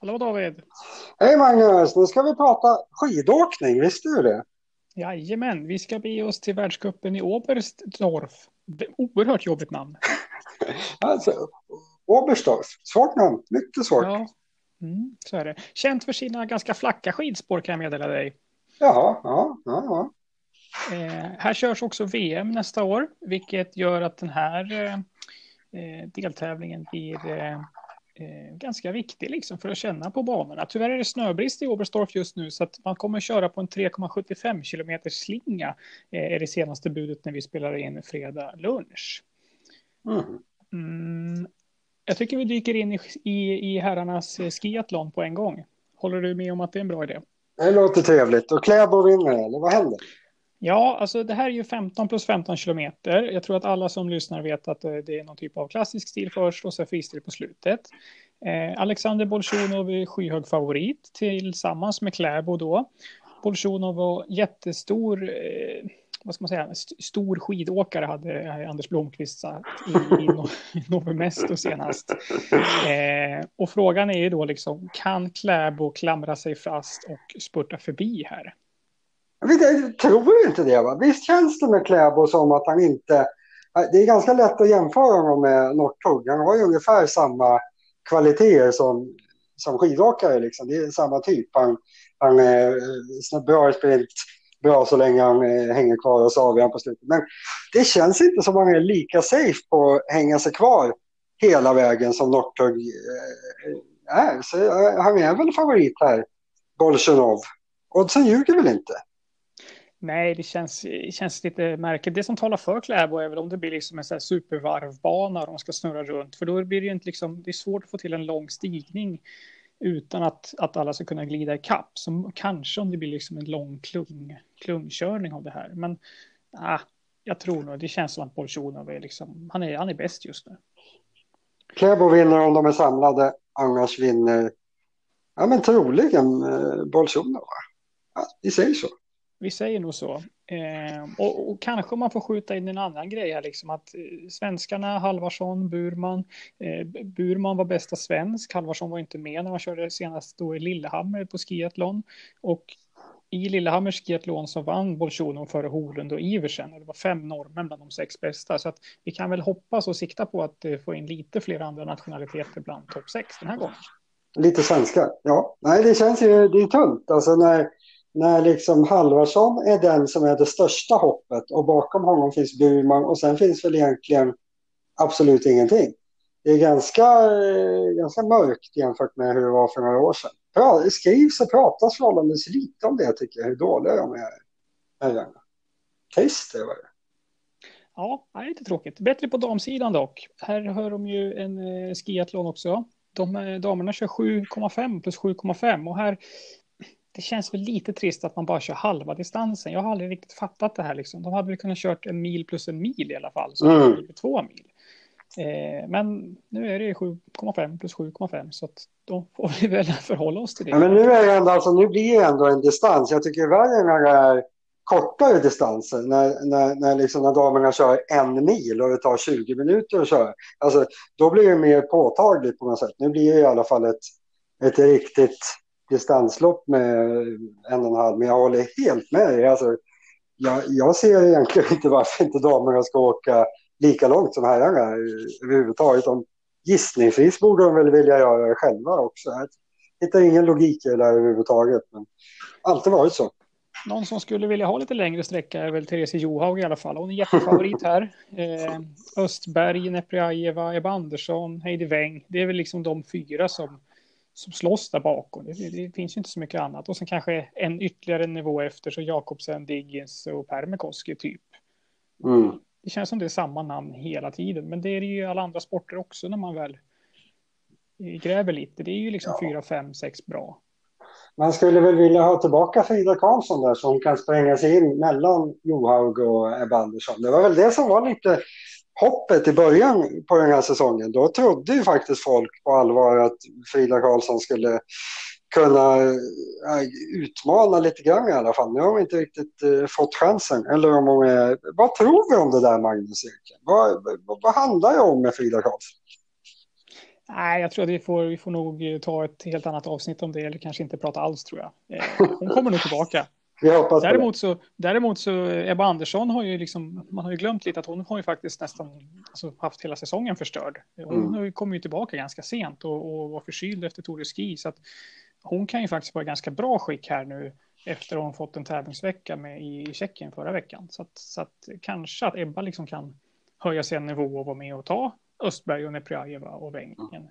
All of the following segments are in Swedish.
Hallå David! Hej Magnus! Nu ska vi prata skidåkning, visste du det? Jajamän, vi ska bege oss till världscupen i Oberstdorf. Oerhört jobbigt namn. alltså, Oberstdorf, svårt namn, mycket svårt. Ja, mm, så är det. Känt för sina ganska flacka skidspår kan jag meddela dig. Ja, ja, ja. ja. Eh, här körs också VM nästa år, vilket gör att den här eh, eh deltävlingen blir eh, eh, ganska viktig liksom för att känna på banorna. Tyvärr är det snöbrist i Oberstdorf just nu så att man kommer köra på en 3,75 kilometer slinga eh, är det senaste budet när vi spelar in fredag lunch. Mm. Mm, jag tycker vi dyker in i, i, i herrarnas eh, skiathlon på en gång. Håller du med om att det är en bra idé? Det låter trevligt. Och Kläbo vinner, eller vad händer? Ja, alltså det här är ju 15 plus 15 kilometer. Jag tror att alla som lyssnar vet att det är någon typ av klassisk stil först och så fristil på slutet. Eh, Alexander Bolsjunov är skyhög favorit tillsammans med Kläbo då. Bolsjunov var jättestor, eh, vad ska man säga, st stor skidåkare hade eh, Anders Blomqvist sagt i, i, no i Novo Mesto senast. Eh, och frågan är ju då liksom, kan Kläbo klamra sig fast och spurta förbi här? Jag tror inte det. Va? Visst känns det med Kläbo som att han inte... Det är ganska lätt att jämföra honom med Northug. Han har ju ungefär samma kvaliteter som, som skidåkare. Liksom. Det är samma typ. Han, han eh, är bra i sprint, bra så länge han eh, hänger kvar och så avgör han på slutet. Men det känns inte som att han är lika safe på att hänga sig kvar hela vägen som Northug eh, är. Så han är väl favorit här, Bolsjunov. Oddsen ljuger väl inte? Nej, det känns, känns lite märkligt. Det som talar för Kläbo är väl om det blir liksom en sån supervarvbana och de ska snurra runt. För då blir det ju inte liksom, det är svårt att få till en lång stigning utan att, att alla ska kunna glida i kapp. Så kanske om det blir liksom en lång klung, klungkörning av det här. Men ah, jag tror nog, det känns som att Bolsjunov är liksom, han är, han är bäst just nu. Kläbo vinner om de är samlade, annars vinner, ja men troligen eh, Bolsjunov. Ja, vi säger så. Vi säger nog så. Eh, och, och, kanske man får skjuta in en annan grej här, liksom att eh, svenskarna, Halvarsson, Burman, eh, Burman var bästa svensk, Halvarsson var inte med när man körde senast då i Lillehammer på skiathlon. Och i Lillehammers skiathlon så vann Bolsjunov före Holund och Iversen. och Det var fem norrmän bland de sex bästa. Så att vi kan väl hoppas och sikta på att eh, få in lite fler andra nationaliteter bland topp sex den här gången. Lite svenskar, ja. Nej, det känns ju, det är tungt Alltså när när liksom Halvarsson är den som är det största hoppet och bakom honom finns Burman och sen finns väl egentligen absolut ingenting. Det är ganska, eh, ganska mörkt jämfört med hur det var för några år sedan. Det skrivs och pratas förhållandevis lite om det tycker jag, hur dåliga de är. Herrarna. Trist det var det. Ja, det är lite tråkigt. Bättre på damsidan dock. Här hör de ju en eh, skiathlon också. De, eh, damerna kör 7,5 plus 7,5 och här det känns väl lite trist att man bara kör halva distansen. Jag har aldrig riktigt fattat det här. Liksom. De hade väl kunnat kört en mil plus en mil i alla fall. Så mm. det två mil. Eh, men nu är det 7,5 plus 7,5 så att då får vi väl förhålla oss till det. Ja, men nu, är det ändå, alltså, nu blir det ändå en distans. Jag tycker värre när det är kortare distanser. När, när, när, liksom, när damerna kör en mil och det tar 20 minuter att köra. Alltså, då blir det mer påtagligt på något sätt. Nu blir det i alla fall ett, ett riktigt distanslopp med en och en halv, men jag håller helt med dig. Alltså, jag, jag ser egentligen inte varför inte damerna ska åka lika långt som herrarna överhuvudtaget. De, gissningsvis borde de väl vilja göra det själva också. Jag hittar ingen logik i det där överhuvudtaget, men alltid varit så. Någon som skulle vilja ha lite längre sträcka är väl Therese Johaug i alla fall. Hon är jättefavorit här. Eh, Östberg, Neprjajeva, Ebba Andersson, Heidi Weng. Det är väl liksom de fyra som som slåss där bakom. Det, det, finns ju inte så mycket annat. Och sen kanske en ytterligare nivå efter så Jakobsen, Diggins och Permekoski typ. Mm. Det känns som det är samma namn hela tiden. Men det är det ju i alla andra sporter också när man väl gräver lite. Det är ju liksom fyra, fem, sex bra. Man skulle väl vilja ha tillbaka Frida Karlsson där som kan spränga sig in mellan Johaug och Ebba Andersson. Det var väl det som var lite hoppet i början på den här säsongen, då trodde ju faktiskt folk på allvar att Frida Karlsson skulle kunna äh, utmana lite grann i alla fall. Nu har hon inte riktigt uh, fått chansen. Eller om hon är... Vad tror vi om det där, Magnus Vad, vad, vad handlar det om med Frida Karlsson? Nej, jag tror att vi får, vi får nog ta ett helt annat avsnitt om det, eller kanske inte prata alls tror jag. Eh, hon kommer nog tillbaka. Vi hoppas däremot, så, däremot så, Ebba Andersson har ju liksom, man har ju glömt lite att hon har ju faktiskt nästan alltså, haft hela säsongen förstörd. Hon mm. kommer ju tillbaka ganska sent och, och var förkyld efter Tour de Ski, så att hon kan ju faktiskt vara i ganska bra skick här nu efter att hon fått en tävlingsvecka med i, Tjeckien förra veckan. Så att, så att kanske att Ebba liksom kan höja sig en nivå och vara med och ta Östberg och Neprjajeva och Wengen.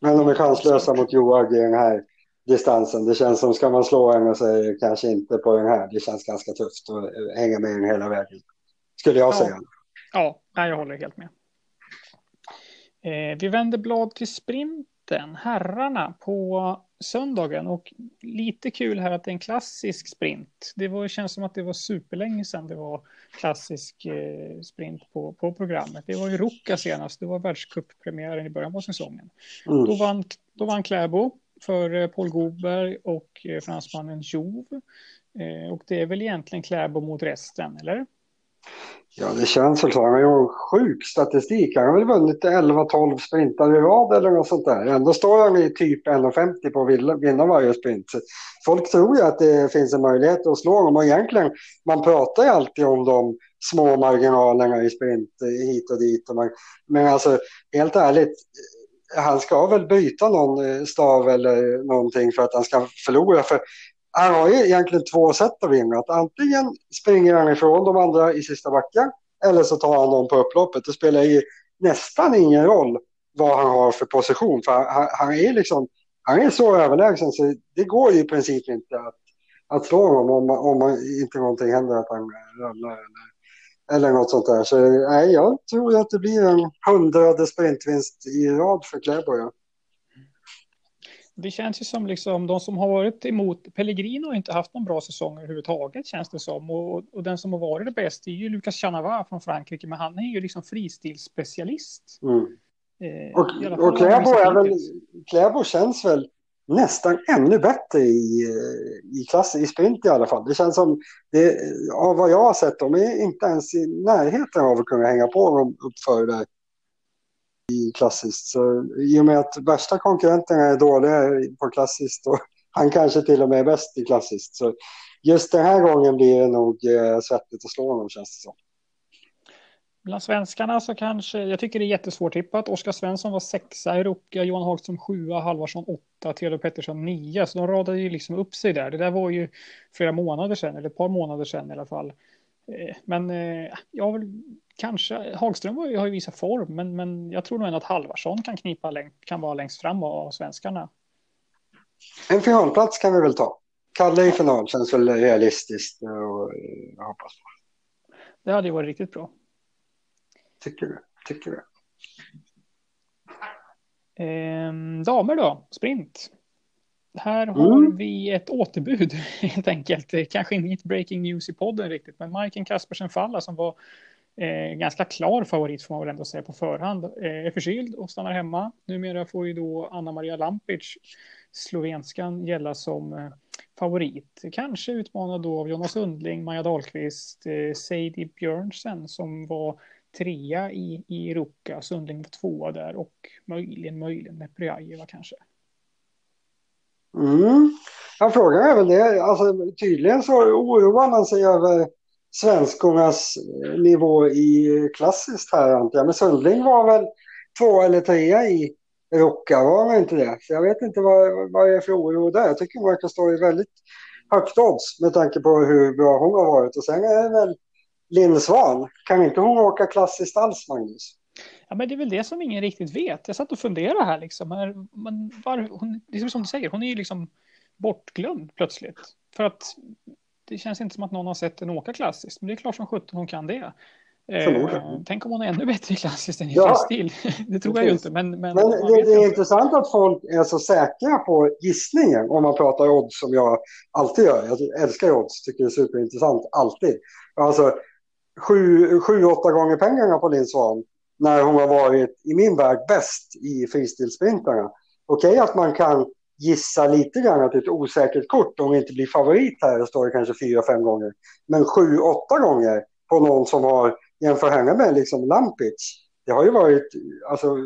Men de är chanslösa mot Joag i den här distansen. Det känns som ska man slå henne så är det kanske inte på den här. Det känns ganska tufft att hänga med den hela vägen. Skulle jag ja. säga. Ja, jag håller helt med. Eh, vi vänder blad till sprinten. Herrarna på söndagen och lite kul här att det är en klassisk sprint. Det var, känns som att det var superlänge sedan det var klassisk eh, sprint på, på programmet. Det var ju Ruka senast, det var världscuppremiären i början på säsongen. Mm. Då, vann, då vann Kläbo för eh, Paul Goberg och eh, fransmannen Jouve. Eh, och det är väl egentligen Kläbo mot resten, eller? Ja, det känns väl så. Han har ju sjuk statistik. Han har väl vunnit 11-12 sprintar i rad eller något sånt där. Ändå står han i typ 1,50 på att vinna varje sprint. Så folk tror ju att det finns en möjlighet att slå honom. Och egentligen, man pratar ju alltid om de små marginalerna i sprint hit och dit. Och man, men alltså, helt ärligt, han ska väl byta någon eh, stav eller någonting för att han ska förlora. För han har ju egentligen två sätt att vinna. Att antingen springer han ifrån de andra i sista backen eller så tar han dem på upploppet. Det spelar ju nästan ingen roll vad han har för position. För han, han är liksom han är så överlägsen så det går ju i princip inte att, att slå honom om, om man, inte någonting händer att han ramlar eller, eller något sånt där. Så nej, jag tror att det blir en hundrade sprintvinst i rad för Kläbo. Ja det känns ju som liksom de som har varit emot Pellegrino har inte haft någon bra säsong överhuvudtaget känns det som. Och, och den som har varit det bäst är ju Lucas Chanava från Frankrike, men han är ju liksom fristilsspecialist. Mm. Eh, och och Kläbo, är väl, Kläbo känns väl nästan ännu bättre i, eh, i klass, i sprint i alla fall. Det känns som, det, av vad jag har sett, de är inte ens i närheten av att kunna hänga på dem uppför där i klassiskt. Så I och med att värsta konkurrenterna är dåliga på klassiskt och han kanske till och med är bäst i klassiskt. Så just den här gången blir det nog eh, svettigt att slå honom känns det som. Bland svenskarna så kanske, jag tycker det är jättesvårt tippat. Oskar Svensson var sexa i Ruka, Johan Hagström sjua, Halvarsson åtta, Theodor Pettersson nio. Så de radade ju liksom upp sig där. Det där var ju flera månader sedan, eller ett par månader sedan i alla fall. Eh, men eh, jag vill kanske, Hagström har ju, har ju visat form, men, men jag tror nog ändå att Halvarsson kan knipa, kan vara längst fram av svenskarna. En finalplats kan vi väl ta. Kalle i final känns väl realistiskt och jag hoppas på. Det hade ju varit riktigt bra. Tycker du? Tycker du? Ehm, damer då, sprint. Här har mm. vi ett återbud helt enkelt. Kanske inget breaking news i podden riktigt, men Majken Kaspersen Falla som var eh, ganska klar favorit får man väl ändå säga på förhand, eh, är förkyld och stannar hemma. Numera får ju då Anna Maria Lampic, slovenskan, gälla som eh, favorit. Kanske utmanad då av Jonas Undling, Maja Dahlqvist, eh, Sadie Björnsen som var trea i, i Ruka, Sundling var tvåa där och möjligen, möjligen med kanske. Mm. Ja, frågan är väl det. Alltså, tydligen så oroar man sig över svenskornas eh, nivå i klassiskt här antar jag. Men Sundling var väl två eller trea i Rocka, var han inte det? Så jag vet inte vad, vad det är för oro där. Jag tycker hon verkar stå i väldigt högt odds med tanke på hur bra hon har varit. Och sen är det väl Linn Svan. Kan inte hon åka klassiskt alls, Magnus? Ja, men det är väl det som ingen riktigt vet. Jag satt och funderade här liksom. Men var, hon, det är som du säger, hon är ju liksom bortglömd plötsligt. För att det känns inte som att någon har sett henne åka klassiskt. Men det är klart som sjutton hon kan det. Eh, tänk om hon är ännu bättre i klassiskt än i ja, fristil. det tror jag ju inte. Men, men, men det, det är intressant att folk är så säkra på gissningen. Om man pratar odds som jag alltid gör. Jag älskar odds. Tycker det är superintressant. Alltid. Alltså sju, sju åtta gånger pengarna på Linn Svan. När hon har varit i min värld bäst i fristilsprintarna. Okej okay, att man kan gissa lite grann att det är ett osäkert kort om vi inte blir favorit här, och står det kanske fyra, fem gånger. Men sju, åtta gånger på någon som har jämför henne med liksom Lampic. Det har ju varit, alltså,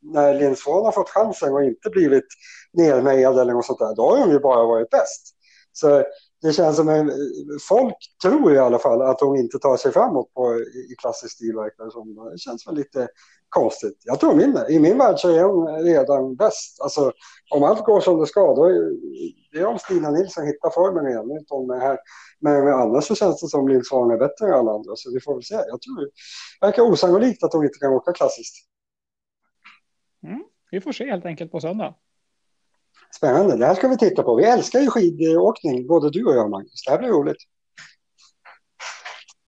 när Linn Svahn har fått chansen och inte blivit nermejad eller något sånt där, då har hon ju bara varit bäst. Så det känns som en, folk tror i alla fall att hon inte tar sig framåt på, i klassisk stil verkar det som. Det känns väl lite konstigt. Jag tror min, i min värld så är hon redan bäst. Alltså om allt går som det ska, då är det är om Stina Nilsson hittar formen igen. Inte om det här. Men, annars så känns det som Linn Svahn är bättre än alla andra. Så vi får väl se. Jag tror det verkar osannolikt att hon inte kan åka klassiskt. Mm, vi får se helt enkelt på söndag. Spännande. Det här ska vi titta på. Vi älskar ju skidåkning, både du och jag, Magnus. Det här blir roligt.